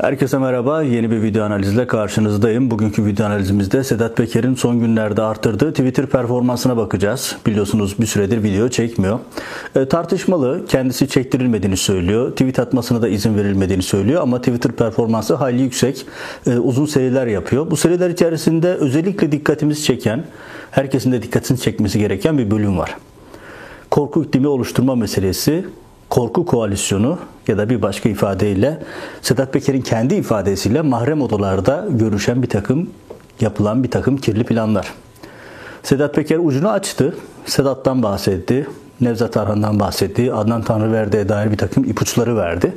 Herkese merhaba. Yeni bir video analizle karşınızdayım. Bugünkü video analizimizde Sedat Peker'in son günlerde arttırdığı Twitter performansına bakacağız. Biliyorsunuz bir süredir video çekmiyor. E, tartışmalı. Kendisi çektirilmediğini söylüyor. Tweet atmasına da izin verilmediğini söylüyor. Ama Twitter performansı hayli yüksek. E, uzun seriler yapıyor. Bu seriler içerisinde özellikle dikkatimizi çeken, herkesin de dikkatini çekmesi gereken bir bölüm var. Korku iklimi oluşturma meselesi korku koalisyonu ya da bir başka ifadeyle Sedat Peker'in kendi ifadesiyle mahrem odalarda görüşen bir takım yapılan bir takım kirli planlar. Sedat Peker ucunu açtı. Sedat'tan bahsetti. Nevzat Arhan'dan bahsetti. Adnan Tanrıverdi'ye dair bir takım ipuçları verdi.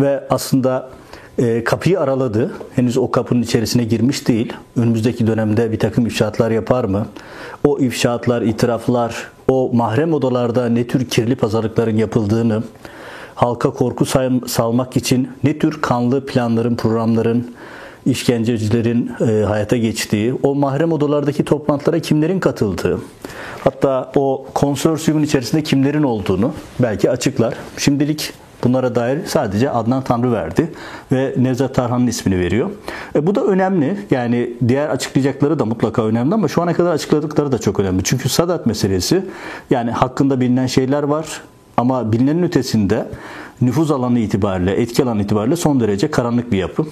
Ve aslında e, kapıyı araladı. Henüz o kapının içerisine girmiş değil. Önümüzdeki dönemde bir takım ifşaatlar yapar mı? O ifşaatlar, itiraflar, o mahrem odalarda ne tür kirli pazarlıkların yapıldığını, halka korku salmak için ne tür kanlı planların, programların, işkencecilerin e, hayata geçtiği, o mahrem odalardaki toplantılara kimlerin katıldığı, hatta o konsorsiyumun içerisinde kimlerin olduğunu belki açıklar. Şimdilik Bunlara dair sadece Adnan Tanrı verdi ve Nevzat Tarhan'ın ismini veriyor. E, bu da önemli. Yani diğer açıklayacakları da mutlaka önemli ama şu ana kadar açıkladıkları da çok önemli. Çünkü Sadat meselesi yani hakkında bilinen şeyler var ama bilinenin ötesinde nüfuz alanı itibariyle, etki alanı itibariyle son derece karanlık bir yapı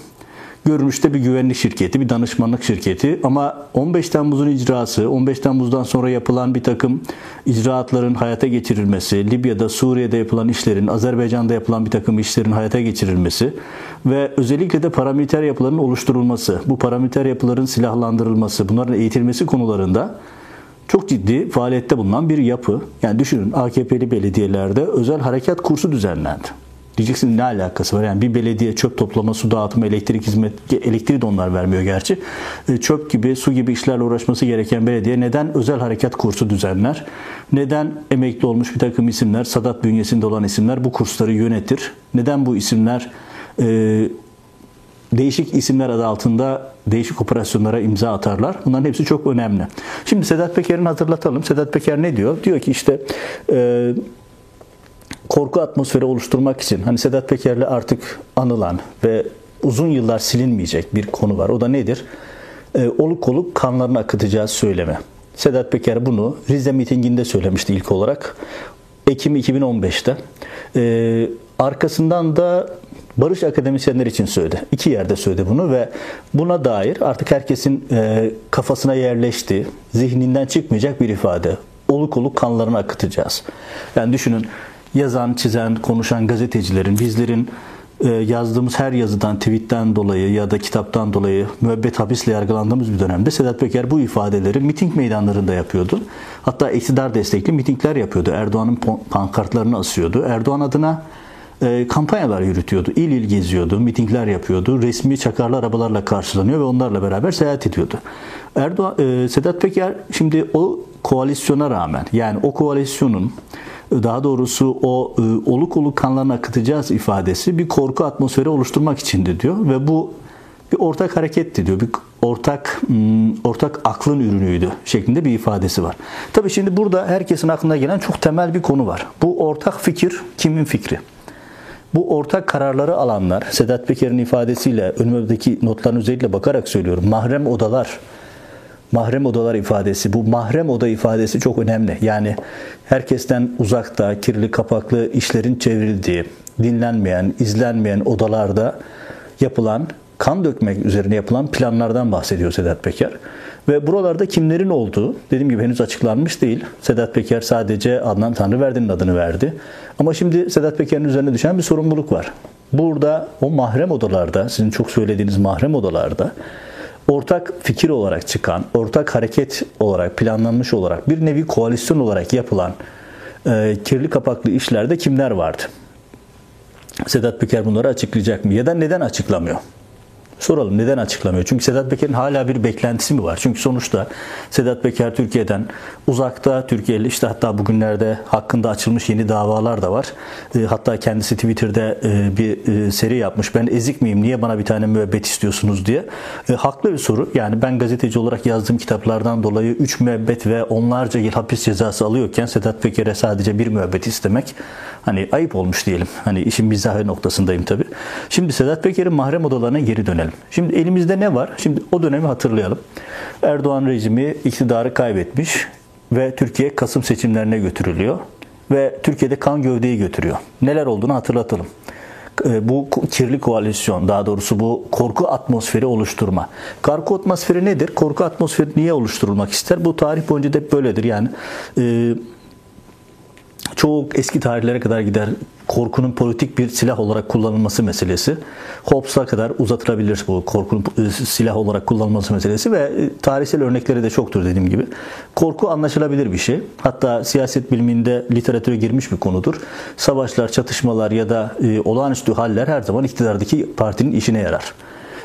görünüşte bir güvenlik şirketi, bir danışmanlık şirketi ama 15 Temmuz'un icrası, 15 Temmuz'dan sonra yapılan bir takım icraatların hayata geçirilmesi, Libya'da, Suriye'de yapılan işlerin, Azerbaycan'da yapılan bir takım işlerin hayata geçirilmesi ve özellikle de paramiliter yapıların oluşturulması, bu paramiliter yapıların silahlandırılması, bunların eğitilmesi konularında çok ciddi faaliyette bulunan bir yapı. Yani düşünün AKP'li belediyelerde özel harekat kursu düzenlendi. Diyeceksin ne alakası var? Yani bir belediye çöp toplama, su dağıtımı, elektrik hizmet, elektriği de onlar vermiyor gerçi. E, çöp gibi, su gibi işlerle uğraşması gereken belediye neden özel harekat kursu düzenler? Neden emekli olmuş bir takım isimler, Sadat bünyesinde olan isimler bu kursları yönetir? Neden bu isimler e, değişik isimler adı altında değişik operasyonlara imza atarlar. Bunların hepsi çok önemli. Şimdi Sedat Peker'in hatırlatalım. Sedat Peker ne diyor? Diyor ki işte e, korku atmosferi oluşturmak için hani Sedat Peker'le artık anılan ve uzun yıllar silinmeyecek bir konu var. O da nedir? E, oluk oluk kanlarını akıtacağız söyleme. Sedat Peker bunu Rize mitinginde söylemişti ilk olarak. Ekim 2015'te. E, arkasından da Barış akademisyenler için söyledi. İki yerde söyledi bunu ve buna dair artık herkesin e, kafasına yerleşti, zihninden çıkmayacak bir ifade. Oluk oluk kanlarını akıtacağız. Yani düşünün yazan, çizen, konuşan gazetecilerin, bizlerin e, yazdığımız her yazıdan, tweetten dolayı ya da kitaptan dolayı müebbet hapisle yargılandığımız bir dönemde Sedat Peker bu ifadeleri miting meydanlarında yapıyordu. Hatta iktidar destekli mitingler yapıyordu. Erdoğan'ın pankartlarını asıyordu. Erdoğan adına e, kampanyalar yürütüyordu. İl il geziyordu, mitingler yapıyordu. Resmi çakarlı arabalarla karşılanıyor ve onlarla beraber seyahat ediyordu. Erdoğan, e, Sedat Peker şimdi o koalisyona rağmen yani o koalisyonun daha doğrusu o e, oluk oluk kanlarını akıtacağız ifadesi bir korku atmosferi oluşturmak içindi diyor ve bu bir ortak hareketti diyor. Bir ortak hmm, ortak aklın ürünüydü şeklinde bir ifadesi var. Tabi şimdi burada herkesin aklına gelen çok temel bir konu var. Bu ortak fikir kimin fikri? Bu ortak kararları alanlar, Sedat Peker'in ifadesiyle önümüzdeki notların özellikle bakarak söylüyorum. Mahrem odalar mahrem odalar ifadesi, bu mahrem oda ifadesi çok önemli. Yani herkesten uzakta, kirli kapaklı işlerin çevrildiği, dinlenmeyen, izlenmeyen odalarda yapılan, kan dökmek üzerine yapılan planlardan bahsediyor Sedat Peker. Ve buralarda kimlerin olduğu, dediğim gibi henüz açıklanmış değil. Sedat Peker sadece Adnan Tanrıverdi'nin adını verdi. Ama şimdi Sedat Peker'in üzerine düşen bir sorumluluk var. Burada o mahrem odalarda, sizin çok söylediğiniz mahrem odalarda ortak fikir olarak çıkan, ortak hareket olarak planlanmış olarak bir nevi koalisyon olarak yapılan e, kirli kapaklı işlerde kimler vardı? Sedat Peker bunları açıklayacak mı? Ya da neden açıklamıyor? Soralım neden açıklamıyor? Çünkü Sedat Peker'in hala bir beklentisi mi var? Çünkü sonuçta Sedat Peker Türkiye'den uzakta, Türkiye'li işte hatta bugünlerde hakkında açılmış yeni davalar da var. E, hatta kendisi Twitter'da e, bir e, seri yapmış. Ben ezik miyim? Niye bana bir tane müebbet istiyorsunuz diye. Haklı bir soru. Yani ben gazeteci olarak yazdığım kitaplardan dolayı 3 müebbet ve onlarca yıl hapis cezası alıyorken Sedat Peker'e sadece bir müebbet istemek hani ayıp olmuş diyelim. Hani işin mizahı noktasındayım tabii. Şimdi Sedat Peker'in mahrem odalarına geri dönelim. Şimdi elimizde ne var? Şimdi o dönemi hatırlayalım. Erdoğan rejimi iktidarı kaybetmiş ve Türkiye Kasım seçimlerine götürülüyor ve Türkiye'de kan gövdeyi götürüyor. Neler olduğunu hatırlatalım ee, bu kirli koalisyon daha doğrusu bu korku atmosferi oluşturma. Korku atmosferi nedir? Korku atmosferi niye oluşturulmak ister? Bu tarih boyunca da hep böyledir. Yani e, çok eski tarihlere kadar gider korkunun politik bir silah olarak kullanılması meselesi. Hobbes'a kadar uzatılabilir bu korkunun e, silah olarak kullanılması meselesi ve e, tarihsel örnekleri de çoktur dediğim gibi. Korku anlaşılabilir bir şey. Hatta siyaset biliminde literatüre girmiş bir konudur. Savaşlar, çatışmalar ya da e, olağanüstü haller her zaman iktidardaki partinin işine yarar.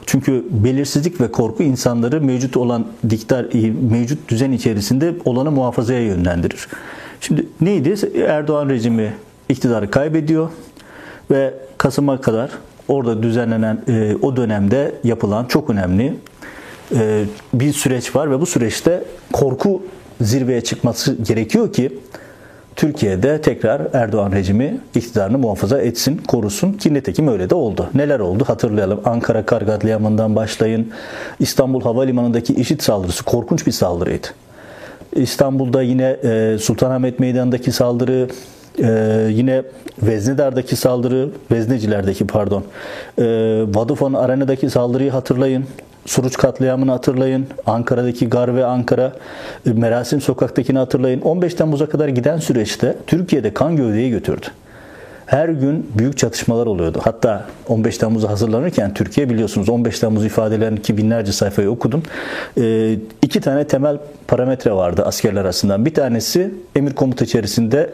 Çünkü belirsizlik ve korku insanları mevcut olan diktar, mevcut düzen içerisinde olanı muhafazaya yönlendirir. Şimdi neydi? Erdoğan rejimi iktidarı kaybediyor ve Kasım'a kadar orada düzenlenen e, o dönemde yapılan çok önemli e, bir süreç var ve bu süreçte korku zirveye çıkması gerekiyor ki Türkiye'de tekrar Erdoğan rejimi iktidarını muhafaza etsin, korusun ki nitekim öyle de oldu. Neler oldu hatırlayalım. Ankara Kargatlimanı'ndan başlayın. İstanbul Havalimanı'ndaki işit saldırısı korkunç bir saldırıydı. İstanbul'da yine e, Sultanahmet Meydanı'ndaki saldırı, e, yine Veznedar'daki saldırı, Veznecilerdeki pardon, e, Vodafone Arena'daki saldırıyı hatırlayın. Suruç katliamını hatırlayın. Ankara'daki Gar ve Ankara Merasim Sokak'takini hatırlayın. 15 Temmuz'a kadar giden süreçte Türkiye'de kan gövdeyi götürdü her gün büyük çatışmalar oluyordu. Hatta 15 Temmuz'a hazırlanırken Türkiye biliyorsunuz 15 Temmuz ifadelerini ki binlerce sayfayı okudum. E, iki tane temel parametre vardı askerler arasından. Bir tanesi emir komuta içerisinde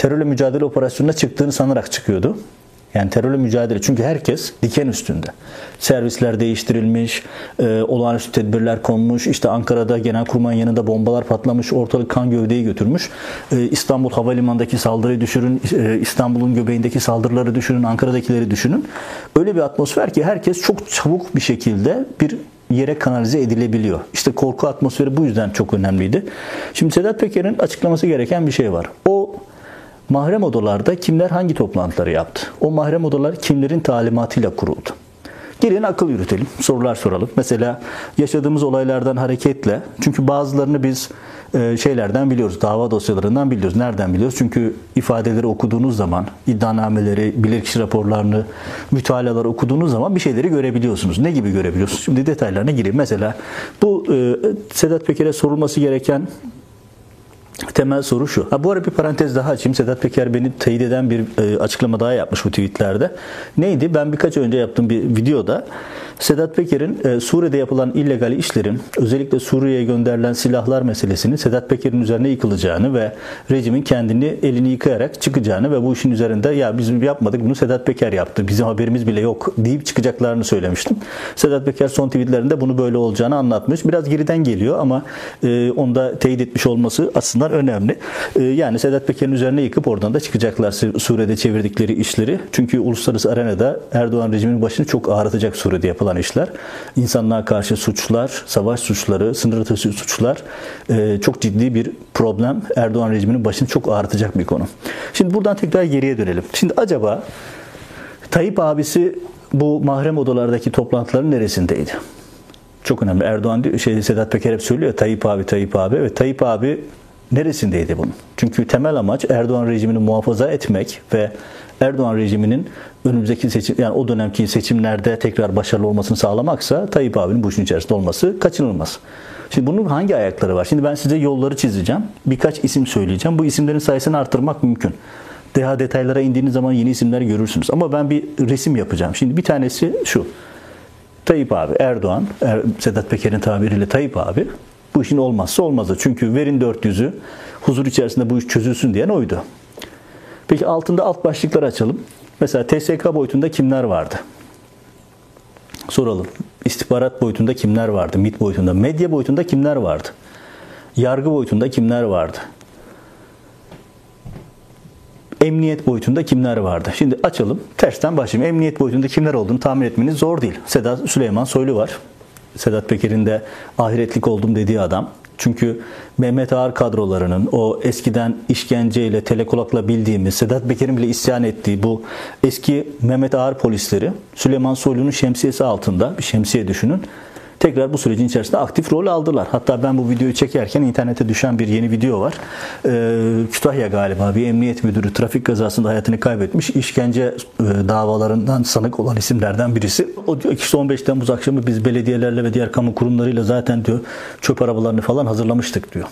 terörle mücadele operasyonuna çıktığını sanarak çıkıyordu. Yani terörle mücadele. Çünkü herkes diken üstünde. Servisler değiştirilmiş, e, olağanüstü tedbirler konmuş. İşte Ankara'da Genelkurmay'ın yanında bombalar patlamış, ortalık kan gövdeyi götürmüş. E, İstanbul Havalimanı'ndaki saldırıyı düşünün, e, İstanbul'un göbeğindeki saldırıları düşünün, Ankara'dakileri düşünün. Öyle bir atmosfer ki herkes çok çabuk bir şekilde bir yere kanalize edilebiliyor. İşte korku atmosferi bu yüzden çok önemliydi. Şimdi Sedat Peker'in açıklaması gereken bir şey var. O Mahrem odalarda kimler hangi toplantıları yaptı? O mahrem odalar kimlerin talimatıyla kuruldu? Gelin akıl yürütelim, sorular soralım. Mesela yaşadığımız olaylardan hareketle, çünkü bazılarını biz e, şeylerden biliyoruz, dava dosyalarından biliyoruz. Nereden biliyoruz? Çünkü ifadeleri okuduğunuz zaman, iddianameleri, bilirkişi raporlarını, mütalaları okuduğunuz zaman bir şeyleri görebiliyorsunuz. Ne gibi görebiliyorsunuz? Şimdi detaylarına gireyim. Mesela bu e, Sedat Peker'e sorulması gereken Temel soru şu. Ha, bu arada bir parantez daha açayım. Sedat Peker beni teyit eden bir e, açıklama daha yapmış bu tweetlerde. Neydi? Ben birkaç önce yaptığım bir videoda Sedat Peker'in e, Suriye'de yapılan illegal işlerin özellikle Suriye'ye gönderilen silahlar meselesini Sedat Peker'in üzerine yıkılacağını ve rejimin kendini elini yıkayarak çıkacağını ve bu işin üzerinde ya biz yapmadık bunu Sedat Peker yaptı. Bizim haberimiz bile yok deyip çıkacaklarını söylemiştim. Sedat Peker son tweetlerinde bunu böyle olacağını anlatmış. Biraz geriden geliyor ama e, onda teyit etmiş olması aslında önemli. E, yani Sedat Peker'in üzerine yıkıp oradan da çıkacaklar Suriye'de çevirdikleri işleri. Çünkü uluslararası arenada Erdoğan rejiminin başını çok ağrıtacak Suriye'de yapılan yapılan işler, insanlığa karşı suçlar, savaş suçları, sınır ötesi suçlar e, çok ciddi bir problem. Erdoğan rejiminin başını çok ağrıtacak bir konu. Şimdi buradan tekrar geriye dönelim. Şimdi acaba Tayyip abisi bu mahrem odalardaki toplantıların neresindeydi? Çok önemli. Erdoğan diyor, şey Sedat Peker hep söylüyor Tayyip abi, Tayyip abi. ve Tayyip abi neresindeydi bunun? Çünkü temel amaç Erdoğan rejimini muhafaza etmek ve Erdoğan rejiminin önümüzdeki seçim yani o dönemki seçimlerde tekrar başarılı olmasını sağlamaksa Tayyip abinin bu işin içerisinde olması kaçınılmaz. Şimdi bunun hangi ayakları var? Şimdi ben size yolları çizeceğim. Birkaç isim söyleyeceğim. Bu isimlerin sayısını arttırmak mümkün. Daha detaylara indiğiniz zaman yeni isimler görürsünüz. Ama ben bir resim yapacağım. Şimdi bir tanesi şu. Tayyip abi, Erdoğan, er, Sedat Peker'in tabiriyle Tayyip abi bu işin olmazsa olmazı. Çünkü verin 400'ü huzur içerisinde bu iş çözülsün diyen oydu. Peki altında alt başlıklar açalım. Mesela TSK boyutunda kimler vardı? Soralım. istihbarat boyutunda kimler vardı? MİT boyutunda, medya boyutunda kimler vardı? Yargı boyutunda kimler vardı? Emniyet boyutunda kimler vardı? Şimdi açalım. Tersten başlayayım. Emniyet boyutunda kimler olduğunu tahmin etmeniz zor değil. Sedat Süleyman Soylu var. Sedat Peker'in de ahiretlik oldum dediği adam. Çünkü Mehmet Ağar kadrolarının o eskiden işkenceyle, telekolakla bildiğimiz, Sedat Peker'in bile isyan ettiği bu eski Mehmet Ağar polisleri Süleyman Soylu'nun şemsiyesi altında bir şemsiye düşünün tekrar bu sürecin içerisinde aktif rol aldılar. Hatta ben bu videoyu çekerken internete düşen bir yeni video var. Ee, Kütahya galiba bir emniyet müdürü trafik kazasında hayatını kaybetmiş. İşkence e, davalarından sanık olan isimlerden birisi. O diyor ki işte 15 Temmuz akşamı biz belediyelerle ve diğer kamu kurumlarıyla zaten diyor çöp arabalarını falan hazırlamıştık diyor.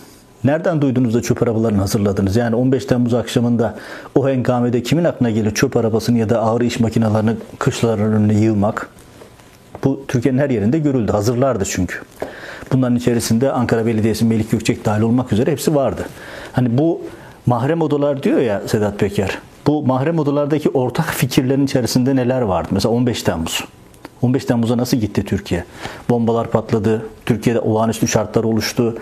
Nereden duydunuz da çöp arabalarını hazırladınız? Yani 15 Temmuz akşamında o hengamede kimin aklına gelir çöp arabasını ya da ağır iş makinelerini kışların önüne yığmak? Bu Türkiye'nin her yerinde görüldü. Hazırlardı çünkü. Bunların içerisinde Ankara Belediyesi, Melik Gökçek dahil olmak üzere hepsi vardı. Hani bu mahrem odalar diyor ya Sedat Peker. Bu mahrem odalardaki ortak fikirlerin içerisinde neler vardı? Mesela 15 Temmuz. 15 Temmuz'a nasıl gitti Türkiye? Bombalar patladı. Türkiye'de olağanüstü şartlar oluştu.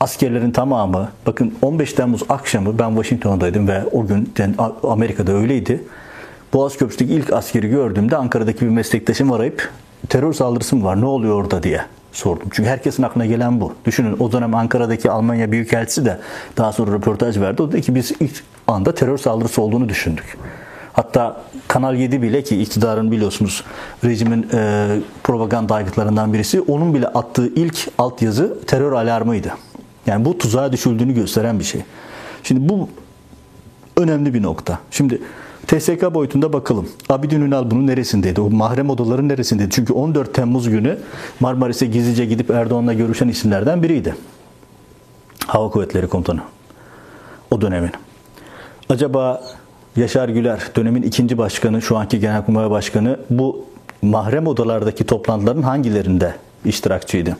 Askerlerin tamamı, bakın 15 Temmuz akşamı ben Washington'daydım ve o gün Amerika'da öyleydi. Boğaz Köprüsü'ndeki ilk askeri gördüğümde Ankara'daki bir meslektaşım arayıp terör saldırısı mı var ne oluyor orada diye sordum. Çünkü herkesin aklına gelen bu. Düşünün o dönem Ankara'daki Almanya Büyükelçisi de daha sonra röportaj verdi. O dedi ki biz ilk anda terör saldırısı olduğunu düşündük. Hatta Kanal 7 bile ki iktidarın biliyorsunuz rejimin e, propaganda aygıtlarından birisi onun bile attığı ilk altyazı terör alarmıydı. Yani bu tuzağa düşüldüğünü gösteren bir şey. Şimdi bu önemli bir nokta. Şimdi TSK boyutunda bakalım. Abidin Ünal bunun neresindeydi? O mahrem odaların neresindeydi? Çünkü 14 Temmuz günü Marmaris'e gizlice gidip Erdoğan'la görüşen isimlerden biriydi. Hava Kuvvetleri Komutanı. O dönemin. Acaba Yaşar Güler, dönemin ikinci başkanı, şu anki Genelkurmay Başkanı bu mahrem odalardaki toplantıların hangilerinde iştirakçıydı?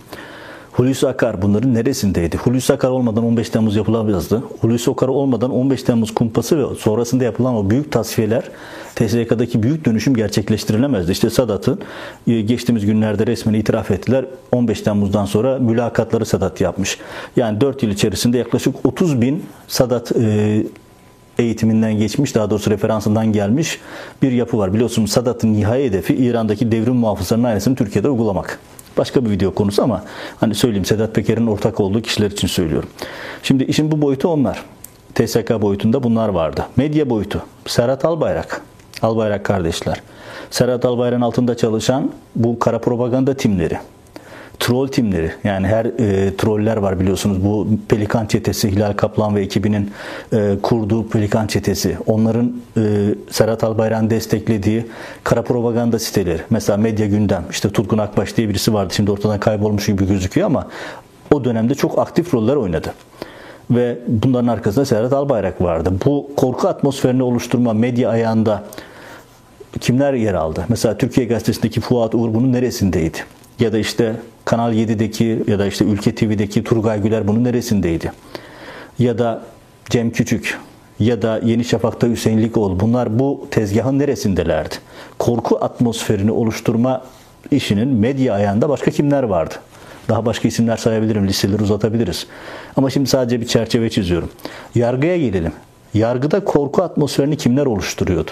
Hulusi Akar bunların neresindeydi? Hulusi Akar olmadan 15 Temmuz yapılamazdı. Hulusi Akar olmadan 15 Temmuz kumpası ve sonrasında yapılan o büyük tasfiyeler TSK'daki büyük dönüşüm gerçekleştirilemezdi. İşte Sadat'ın e, geçtiğimiz günlerde resmen itiraf ettiler. 15 Temmuz'dan sonra mülakatları Sadat yapmış. Yani 4 yıl içerisinde yaklaşık 30 bin Sadat e, eğitiminden geçmiş, daha doğrusu referansından gelmiş bir yapı var. Biliyorsunuz Sadat'ın nihai hedefi İran'daki devrim muhafızlarının aynısını Türkiye'de uygulamak başka bir video konusu ama hani söyleyeyim Sedat Peker'in ortak olduğu kişiler için söylüyorum. Şimdi işin bu boyutu onlar. TSK boyutunda bunlar vardı. Medya boyutu. Serhat Albayrak. Albayrak kardeşler. Serhat Albayrak'ın altında çalışan bu kara propaganda timleri troll timleri yani her e, troller var biliyorsunuz bu Pelikan çetesi Hilal Kaplan ve ekibinin e, kurduğu Pelikan çetesi onların e, Serhat Albayrak'ın desteklediği kara propaganda siteleri mesela Medya Gündem işte Tutgun Akbaş diye birisi vardı şimdi ortadan kaybolmuş gibi gözüküyor ama o dönemde çok aktif roller oynadı ve bunların arkasında Serhat Albayrak vardı. Bu korku atmosferini oluşturma medya ayağında kimler yer aldı? Mesela Türkiye Gazetesi'ndeki Fuat Uğur bunun neresindeydi? Ya da işte Kanal 7'deki ya da işte Ülke TV'deki Turgay Güler bunun neresindeydi? Ya da Cem Küçük ya da Yeni Şafak'ta Hüseyin Likoğlu bunlar bu tezgahın neresindelerdi? Korku atmosferini oluşturma işinin medya ayağında başka kimler vardı? Daha başka isimler sayabilirim, listeleri uzatabiliriz. Ama şimdi sadece bir çerçeve çiziyorum. Yargıya gelelim. Yargıda korku atmosferini kimler oluşturuyordu?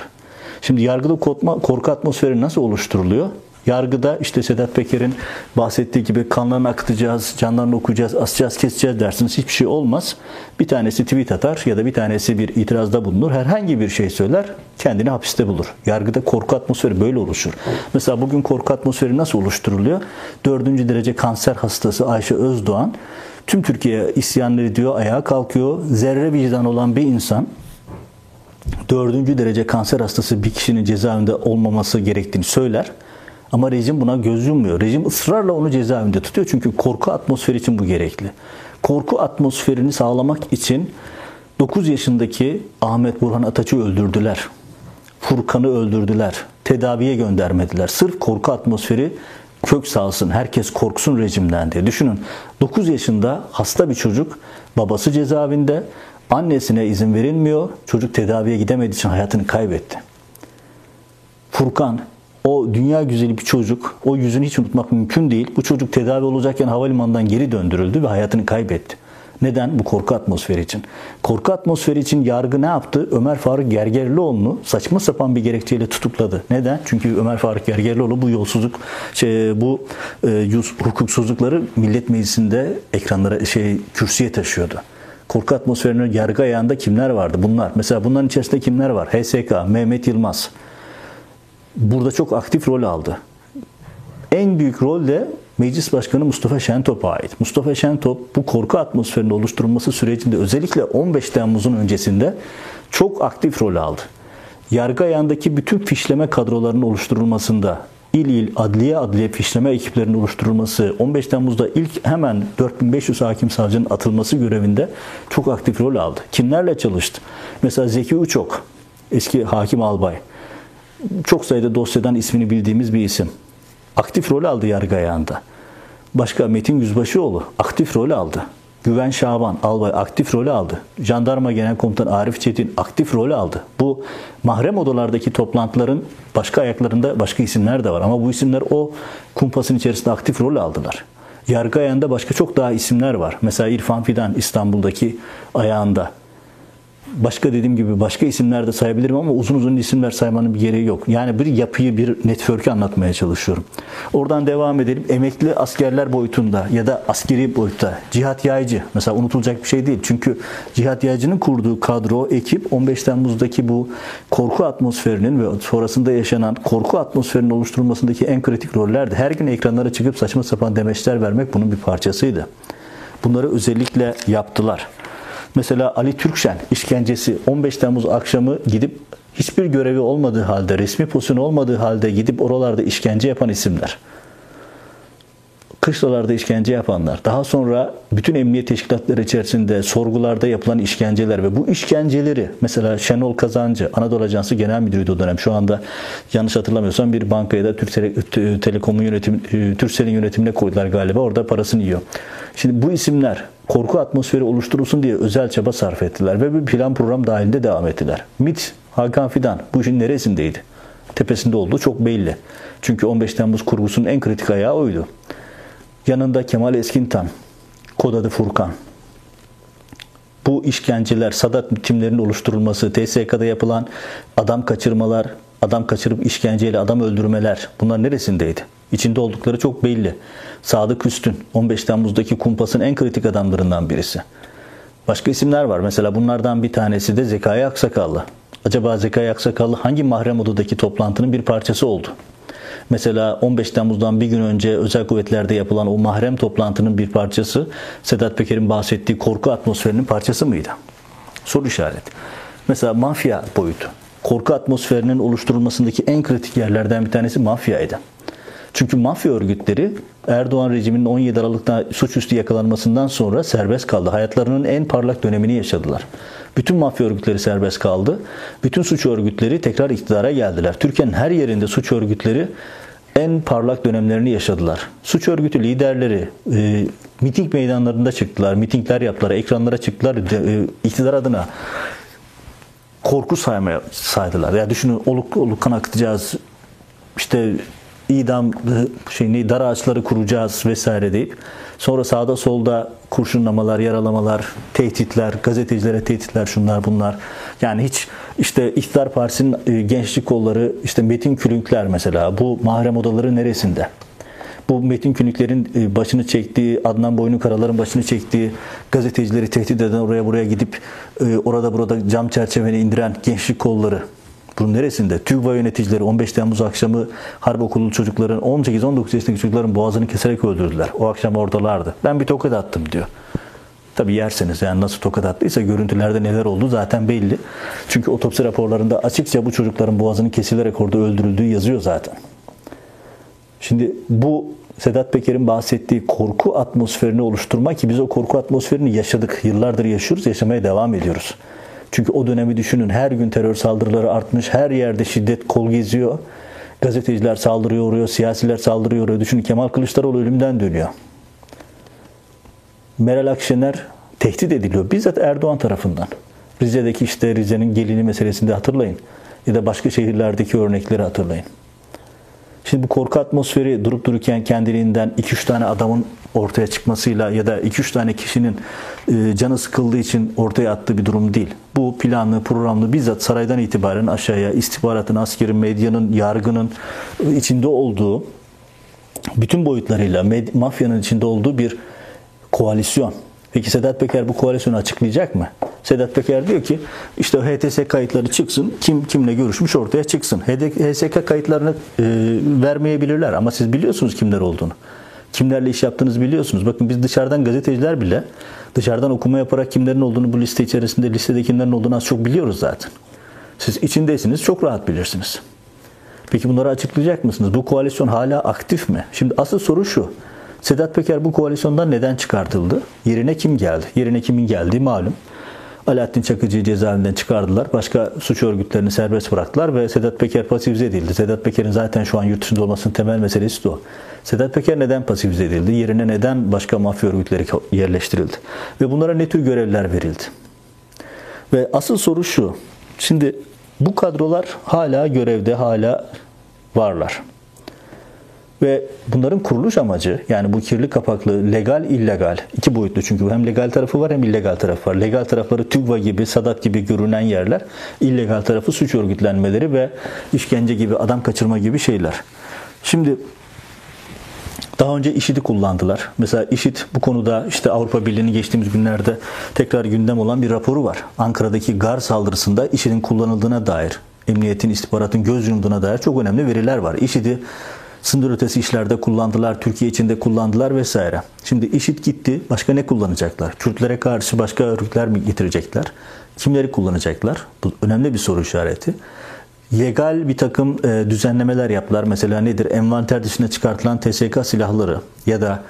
Şimdi yargıda korku atmosferi nasıl oluşturuluyor? Yargıda işte Sedat Peker'in bahsettiği gibi kanlarını akıtacağız, canlarını okuyacağız, asacağız, keseceğiz dersiniz. Hiçbir şey olmaz. Bir tanesi tweet atar ya da bir tanesi bir itirazda bulunur. Herhangi bir şey söyler, kendini hapiste bulur. Yargıda korku atmosferi böyle oluşur. Mesela bugün korku atmosferi nasıl oluşturuluyor? Dördüncü derece kanser hastası Ayşe Özdoğan tüm Türkiye isyanları ediyor, ayağa kalkıyor. Zerre vicdan olan bir insan dördüncü derece kanser hastası bir kişinin cezaevinde olmaması gerektiğini söyler. Ama rejim buna göz yummuyor. Rejim ısrarla onu cezaevinde tutuyor. Çünkü korku atmosferi için bu gerekli. Korku atmosferini sağlamak için 9 yaşındaki Ahmet Burhan Ataç'ı öldürdüler. Furkan'ı öldürdüler. Tedaviye göndermediler. Sırf korku atmosferi kök salsın, herkes korksun rejimden diye. Düşünün 9 yaşında hasta bir çocuk, babası cezaevinde, annesine izin verilmiyor, çocuk tedaviye gidemediği için hayatını kaybetti. Furkan O dünya güzeli bir çocuk, o yüzünü hiç unutmak mümkün değil. Bu çocuk tedavi olacakken havalimanından geri döndürüldü ve hayatını kaybetti. Neden? Bu korku atmosferi için. Korku atmosferi için yargı ne yaptı? Ömer Faruk Gergerlioğlu'nu saçma sapan bir gerekçeyle tutukladı. Neden? Çünkü Ömer Faruk Gergerlioğlu bu yolsuzluk, şey, bu e, hukuksuzlukları Millet Meclisi'nde ekranlara, şey, kürsüye taşıyordu. Korku atmosferinin yargı ayağında kimler vardı? Bunlar. Mesela bunların içerisinde kimler var? HSK, Mehmet Yılmaz. Burada çok aktif rol aldı. En büyük rol de Meclis Başkanı Mustafa Şentop'a ait. Mustafa Şentop bu korku atmosferinin oluşturulması sürecinde özellikle 15 Temmuz'un öncesinde çok aktif rol aldı. Yargı ayağındaki bütün fişleme kadrolarının oluşturulmasında, il il adliye adliye fişleme ekiplerinin oluşturulması, 15 Temmuz'da ilk hemen 4500 hakim savcının atılması görevinde çok aktif rol aldı. Kimlerle çalıştı? Mesela Zeki Uçok, eski hakim albay. Çok sayıda dosyadan ismini bildiğimiz bir isim aktif rol aldı yargı ayağında. Başka Metin Yüzbaşıoğlu aktif rol aldı. Güven Şaban albay aktif rol aldı. Jandarma Genel Komutanı Arif Çetin aktif rol aldı. Bu mahrem odalardaki toplantıların başka ayaklarında başka isimler de var ama bu isimler o kumpasın içerisinde aktif rol aldılar. Yargı ayağında başka çok daha isimler var. Mesela İrfan Fidan İstanbul'daki ayağında başka dediğim gibi başka isimler de sayabilirim ama uzun uzun isimler saymanın bir gereği yok. Yani bir yapıyı, bir network'ü anlatmaya çalışıyorum. Oradan devam edelim. Emekli askerler boyutunda ya da askeri boyutta Cihat Yaycı mesela unutulacak bir şey değil. Çünkü Cihat Yaycı'nın kurduğu kadro, ekip 15 Temmuz'daki bu korku atmosferinin ve sonrasında yaşanan korku atmosferinin oluşturulmasındaki en kritik rollerdi. Her gün ekranlara çıkıp saçma sapan demeçler vermek bunun bir parçasıydı. Bunları özellikle yaptılar. Mesela Ali Türkşen işkencesi 15 Temmuz akşamı gidip hiçbir görevi olmadığı halde, resmi pozisyon olmadığı halde gidip oralarda işkence yapan isimler. Kışlalarda işkence yapanlar. Daha sonra bütün emniyet teşkilatları içerisinde sorgularda yapılan işkenceler ve bu işkenceleri mesela Şenol Kazancı, Anadolu Ajansı Genel Müdürüydü o dönem. Şu anda yanlış hatırlamıyorsam bir bankaya da Türk Tele, Telekom'un yönetim, Türkcell'in yönetimine koydular galiba. Orada parasını yiyor. Şimdi bu isimler korku atmosferi oluşturulsun diye özel çaba sarf ettiler ve bir plan program dahilinde devam ettiler. MIT, Hakan Fidan bu işin neresindeydi? Tepesinde olduğu çok belli. Çünkü 15 Temmuz kurgusunun en kritik ayağı oydu. Yanında Kemal Eskintan, kod adı Furkan. Bu işkenceler, Sadat timlerinin oluşturulması, TSK'da yapılan adam kaçırmalar, adam kaçırıp işkenceyle adam öldürmeler bunlar neresindeydi? İçinde oldukları çok belli. Sadık Üstün 15 Temmuz'daki kumpasın en kritik adamlarından birisi. Başka isimler var. Mesela bunlardan bir tanesi de Zekai Aksakallı. Acaba Zekai Aksakallı hangi mahrem odadaki toplantının bir parçası oldu? Mesela 15 Temmuz'dan bir gün önce özel kuvvetlerde yapılan o mahrem toplantının bir parçası Sedat Peker'in bahsettiği korku atmosferinin parçası mıydı? Soru işaret. Mesela mafya boyutu. Korku atmosferinin oluşturulmasındaki en kritik yerlerden bir tanesi mafyaydı. Çünkü mafya örgütleri Erdoğan rejiminin 17 Aralık'ta suçüstü yakalanmasından sonra serbest kaldı. Hayatlarının en parlak dönemini yaşadılar. Bütün mafya örgütleri serbest kaldı. Bütün suç örgütleri tekrar iktidara geldiler. Türkiye'nin her yerinde suç örgütleri en parlak dönemlerini yaşadılar. Suç örgütü liderleri e, miting meydanlarında çıktılar, mitingler yaptılar, ekranlara çıktılar, e, iktidar adına korku saymaya saydılar. Ya düşünün oluk oluk kan akıtacağız, işte idam şeyini dar ağaçları kuracağız vesaire deyip sonra sağda solda kurşunlamalar, yaralamalar, tehditler, gazetecilere tehditler şunlar bunlar. Yani hiç işte İktidar Partisi'nin e, gençlik kolları işte Metin Külünkler mesela bu mahrem odaları neresinde? Bu Metin Külünkler'in e, başını çektiği, Adnan Boynu Karalar'ın başını çektiği gazetecileri tehdit eden oraya buraya gidip orada burada cam çerçeveni indiren gençlik kolları bunun neresinde? TÜGVA yöneticileri 15 Temmuz akşamı harp okullu çocukların 18-19 yaşındaki çocukların boğazını keserek öldürdüler. O akşam oradalardı. Ben bir tokat attım diyor. Tabi yerseniz yani nasıl tokat attıysa görüntülerde neler oldu zaten belli. Çünkü otopsi raporlarında açıkça bu çocukların boğazının kesilerek orada öldürüldüğü yazıyor zaten. Şimdi bu Sedat Peker'in bahsettiği korku atmosferini oluşturmak ki biz o korku atmosferini yaşadık. Yıllardır yaşıyoruz, yaşamaya devam ediyoruz. Çünkü o dönemi düşünün her gün terör saldırıları artmış, her yerde şiddet kol geziyor. Gazeteciler saldırıyor uğruyor, siyasiler saldırıyor uğruyor. Düşünün Kemal Kılıçdaroğlu ölümden dönüyor. Meral Akşener tehdit ediliyor. Bizzat Erdoğan tarafından. Rize'deki işte Rize'nin gelini meselesinde hatırlayın. Ya da başka şehirlerdeki örnekleri hatırlayın. Şimdi bu korku atmosferi durup dururken kendiliğinden 2-3 tane adamın ortaya çıkmasıyla ya da 2-3 tane kişinin e, canı sıkıldığı için ortaya attığı bir durum değil. Bu planlı, programlı bizzat saraydan itibaren aşağıya istihbaratın, askerin, medyanın, yargının içinde olduğu bütün boyutlarıyla mafyanın içinde olduğu bir koalisyon. Peki Sedat Peker bu koalisyonu açıklayacak mı? Sedat Peker diyor ki işte HTS kayıtları çıksın. Kim kimle görüşmüş ortaya çıksın. HSK kayıtlarını e, vermeyebilirler ama siz biliyorsunuz kimler olduğunu. Kimlerle iş yaptığınızı biliyorsunuz. Bakın biz dışarıdan gazeteciler bile dışarıdan okuma yaparak kimlerin olduğunu bu liste içerisinde listede kimlerin olduğunu az çok biliyoruz zaten. Siz içindeysiniz çok rahat bilirsiniz. Peki bunları açıklayacak mısınız? Bu koalisyon hala aktif mi? Şimdi asıl soru şu. Sedat Peker bu koalisyondan neden çıkartıldı? Yerine kim geldi? Yerine kimin geldiği malum. Alaaddin Çakıcı'yı cezaevinden çıkardılar. Başka suç örgütlerini serbest bıraktılar ve Sedat Peker pasifize edildi. Sedat Peker'in zaten şu an yurt dışında olmasının temel meselesi de o. Sedat Peker neden pasifize edildi? Yerine neden başka mafya örgütleri yerleştirildi? Ve bunlara ne tür görevler verildi? Ve asıl soru şu. Şimdi bu kadrolar hala görevde, hala varlar. Ve bunların kuruluş amacı yani bu kirli kapaklı legal illegal iki boyutlu çünkü hem legal tarafı var hem illegal tarafı var. Legal tarafları TÜGVA gibi, Sadat gibi görünen yerler. illegal tarafı suç örgütlenmeleri ve işkence gibi, adam kaçırma gibi şeyler. Şimdi daha önce IŞİD'i kullandılar. Mesela IŞİD bu konuda işte Avrupa Birliği'nin geçtiğimiz günlerde tekrar gündem olan bir raporu var. Ankara'daki gar saldırısında IŞİD'in kullanıldığına dair, emniyetin, istihbaratın göz yumduğuna dair çok önemli veriler var. IŞİD'i sınır ötesi işlerde kullandılar, Türkiye içinde kullandılar vesaire. Şimdi IŞİD gitti, başka ne kullanacaklar? Kürtlere karşı başka örgütler mi getirecekler? Kimleri kullanacaklar? Bu önemli bir soru işareti. Legal bir takım e, düzenlemeler yaptılar. Mesela nedir? Envanter dışına çıkartılan TSK silahları ya da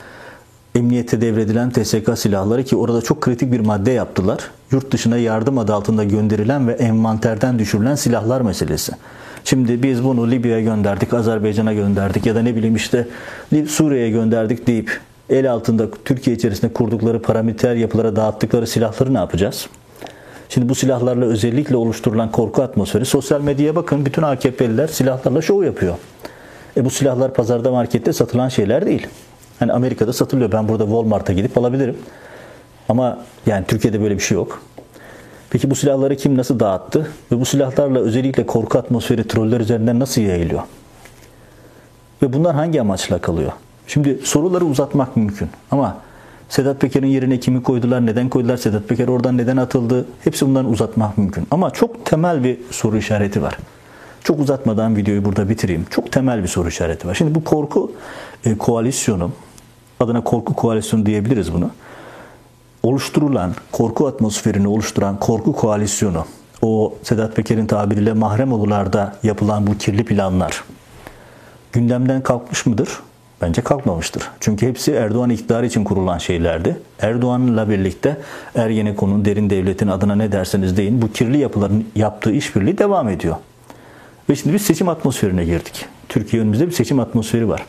emniyete devredilen TSK silahları ki orada çok kritik bir madde yaptılar. Yurt dışına yardım adı altında gönderilen ve envanterden düşürülen silahlar meselesi. Şimdi biz bunu Libya'ya gönderdik, Azerbaycan'a gönderdik ya da ne bileyim işte Suriye'ye gönderdik deyip el altında Türkiye içerisinde kurdukları paramiliter yapılara dağıttıkları silahları ne yapacağız? Şimdi bu silahlarla özellikle oluşturulan korku atmosferi sosyal medyaya bakın bütün AKP'liler silahlarla şov yapıyor. E bu silahlar pazarda markette satılan şeyler değil. Hani Amerika'da satılıyor. Ben burada Walmart'a gidip alabilirim. Ama yani Türkiye'de böyle bir şey yok. Peki bu silahları kim nasıl dağıttı? Ve bu silahlarla özellikle korku atmosferi troller üzerinden nasıl yayılıyor? Ve bunlar hangi amaçla kalıyor? Şimdi soruları uzatmak mümkün ama Sedat Peker'in yerine kimi koydular, neden koydular, Sedat Peker oradan neden atıldı? Hepsi bundan uzatmak mümkün. Ama çok temel bir soru işareti var. Çok uzatmadan videoyu burada bitireyim. Çok temel bir soru işareti var. Şimdi bu korku e, koalisyonu, adına korku koalisyonu diyebiliriz bunu oluşturulan, korku atmosferini oluşturan korku koalisyonu, o Sedat Peker'in tabiriyle mahrem olularda yapılan bu kirli planlar gündemden kalkmış mıdır? Bence kalkmamıştır. Çünkü hepsi Erdoğan iktidarı için kurulan şeylerdi. Erdoğan'la birlikte Ergenekon'un, derin devletin adına ne derseniz deyin bu kirli yapıların yaptığı işbirliği devam ediyor. Ve şimdi biz seçim atmosferine girdik. Türkiye önümüzde bir seçim atmosferi var.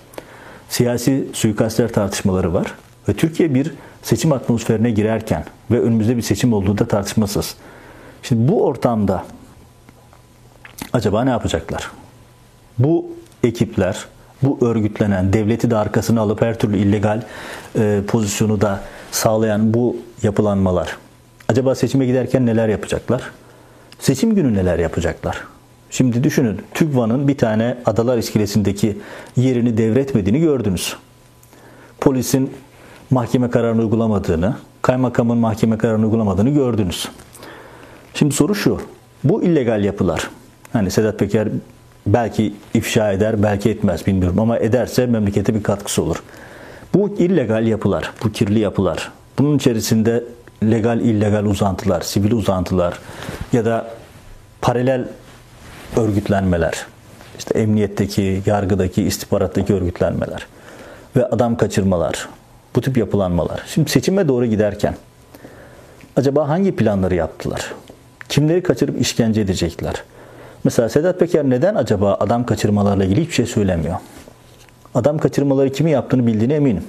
Siyasi suikastler tartışmaları var. Ve Türkiye bir seçim atmosferine girerken ve önümüzde bir seçim olduğu da tartışmasız. Şimdi bu ortamda acaba ne yapacaklar? Bu ekipler, bu örgütlenen, devleti de arkasına alıp her türlü illegal e, pozisyonu da sağlayan bu yapılanmalar acaba seçime giderken neler yapacaklar? Seçim günü neler yapacaklar? Şimdi düşünün TÜGVA'nın bir tane Adalar İskelesi'ndeki yerini devretmediğini gördünüz. Polisin mahkeme kararını uygulamadığını, kaymakamın mahkeme kararını uygulamadığını gördünüz. Şimdi soru şu. Bu illegal yapılar. Hani Sedat Peker belki ifşa eder, belki etmez bilmiyorum ama ederse memlekete bir katkısı olur. Bu illegal yapılar, bu kirli yapılar. Bunun içerisinde legal illegal uzantılar, sivil uzantılar ya da paralel örgütlenmeler. işte emniyetteki, yargıdaki, istihbarattaki örgütlenmeler ve adam kaçırmalar, bu tip yapılanmalar. Şimdi seçime doğru giderken acaba hangi planları yaptılar? Kimleri kaçırıp işkence edecekler? Mesela Sedat Peker neden acaba adam kaçırmalarla ilgili hiçbir şey söylemiyor? Adam kaçırmaları kimi yaptığını bildiğine eminim.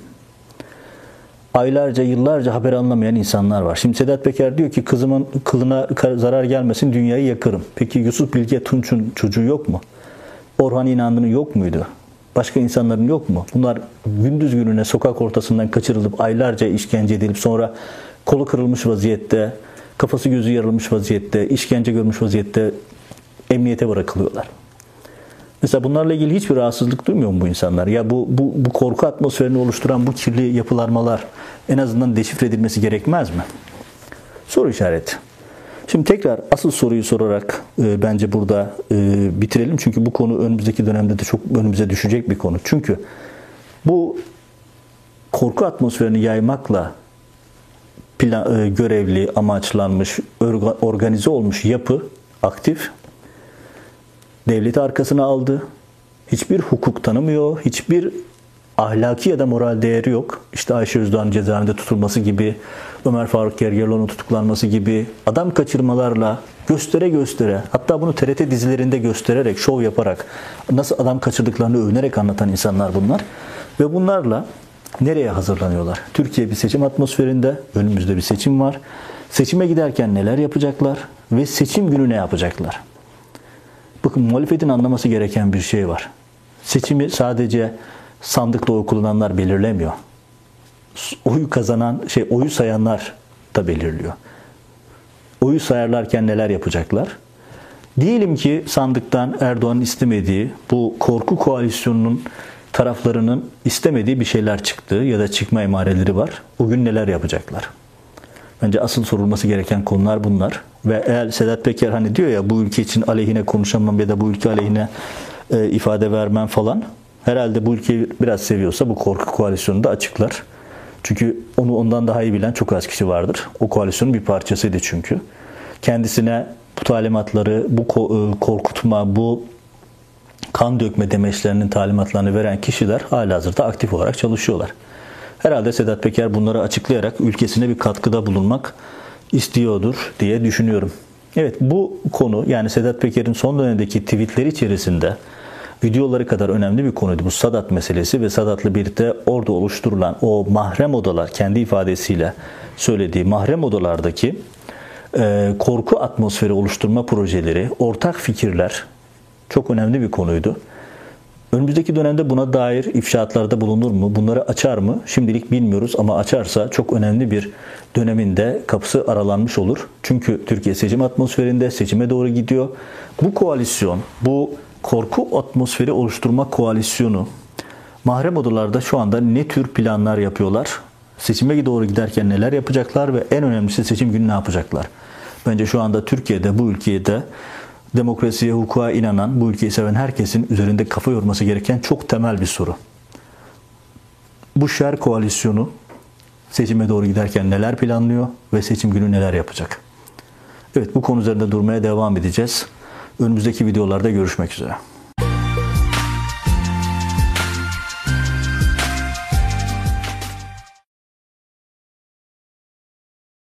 Aylarca, yıllarca haber anlamayan insanlar var. Şimdi Sedat Peker diyor ki kızımın kılına zarar gelmesin dünyayı yakarım. Peki Yusuf Bilge Tunç'un çocuğu yok mu? Orhan İnandı'nın yok muydu? Başka insanların yok mu? Bunlar gündüz gününe sokak ortasından kaçırılıp aylarca işkence edilip sonra kolu kırılmış vaziyette, kafası gözü yarılmış vaziyette, işkence görmüş vaziyette emniyete bırakılıyorlar. Mesela bunlarla ilgili hiçbir rahatsızlık duymuyor mu bu insanlar? Ya bu, bu, bu korku atmosferini oluşturan bu kirli yapılarmalar en azından deşifre edilmesi gerekmez mi? Soru işareti. Şimdi tekrar asıl soruyu sorarak e, bence burada e, bitirelim. Çünkü bu konu önümüzdeki dönemde de çok önümüze düşecek bir konu. Çünkü bu korku atmosferini yaymakla plan, e, görevli, amaçlanmış, organize olmuş yapı aktif. Devleti arkasına aldı. Hiçbir hukuk tanımıyor. Hiçbir ahlaki ya da moral değeri yok. İşte Ayşe Özdoğan cezaevinde tutulması gibi, Ömer Faruk Gergerlioğlu'nun tutuklanması gibi adam kaçırmalarla göstere göstere hatta bunu TRT dizilerinde göstererek, şov yaparak nasıl adam kaçırdıklarını övünerek anlatan insanlar bunlar. Ve bunlarla nereye hazırlanıyorlar? Türkiye bir seçim atmosferinde, önümüzde bir seçim var. Seçime giderken neler yapacaklar ve seçim günü ne yapacaklar? Bakın muhalefetin anlaması gereken bir şey var. Seçimi sadece sandıkta oy kullananlar belirlemiyor. Oyu kazanan, şey oyu sayanlar da belirliyor. Oyu sayarlarken neler yapacaklar? Diyelim ki sandıktan Erdoğan'ın istemediği bu korku koalisyonunun taraflarının istemediği bir şeyler çıktı ya da çıkma emareleri var. Bugün neler yapacaklar? Bence asıl sorulması gereken konular bunlar. Ve eğer Sedat Peker hani diyor ya bu ülke için aleyhine konuşamam ya da bu ülke aleyhine e, ifade vermem falan. Herhalde bu ülkeyi biraz seviyorsa bu korku koalisyonunu da açıklar. Çünkü onu ondan daha iyi bilen çok az kişi vardır. O koalisyonun bir parçasıydı çünkü. Kendisine bu talimatları, bu e, korkutma, bu kan dökme demeçlerinin talimatlarını veren kişiler hala hazırda aktif olarak çalışıyorlar. Herhalde Sedat Peker bunları açıklayarak ülkesine bir katkıda bulunmak istiyordur diye düşünüyorum. Evet bu konu yani Sedat Peker'in son dönemdeki tweetleri içerisinde videoları kadar önemli bir konuydu bu Sadat meselesi ve Sadat'la birlikte orada oluşturulan o mahrem odalar kendi ifadesiyle söylediği mahrem odalardaki e, korku atmosferi oluşturma projeleri, ortak fikirler çok önemli bir konuydu. Önümüzdeki dönemde buna dair ifşaatlarda bulunur mu? Bunları açar mı? Şimdilik bilmiyoruz ama açarsa çok önemli bir döneminde kapısı aralanmış olur. Çünkü Türkiye seçim atmosferinde seçime doğru gidiyor. Bu koalisyon, bu korku atmosferi oluşturma koalisyonu mahrem odalarda şu anda ne tür planlar yapıyorlar? Seçime doğru giderken neler yapacaklar ve en önemlisi seçim günü ne yapacaklar? Bence şu anda Türkiye'de, bu ülkede demokrasiye, hukuka inanan, bu ülkeyi seven herkesin üzerinde kafa yorması gereken çok temel bir soru. Bu şer koalisyonu seçime doğru giderken neler planlıyor ve seçim günü neler yapacak? Evet bu konu üzerinde durmaya devam edeceğiz. Önümüzdeki videolarda görüşmek üzere.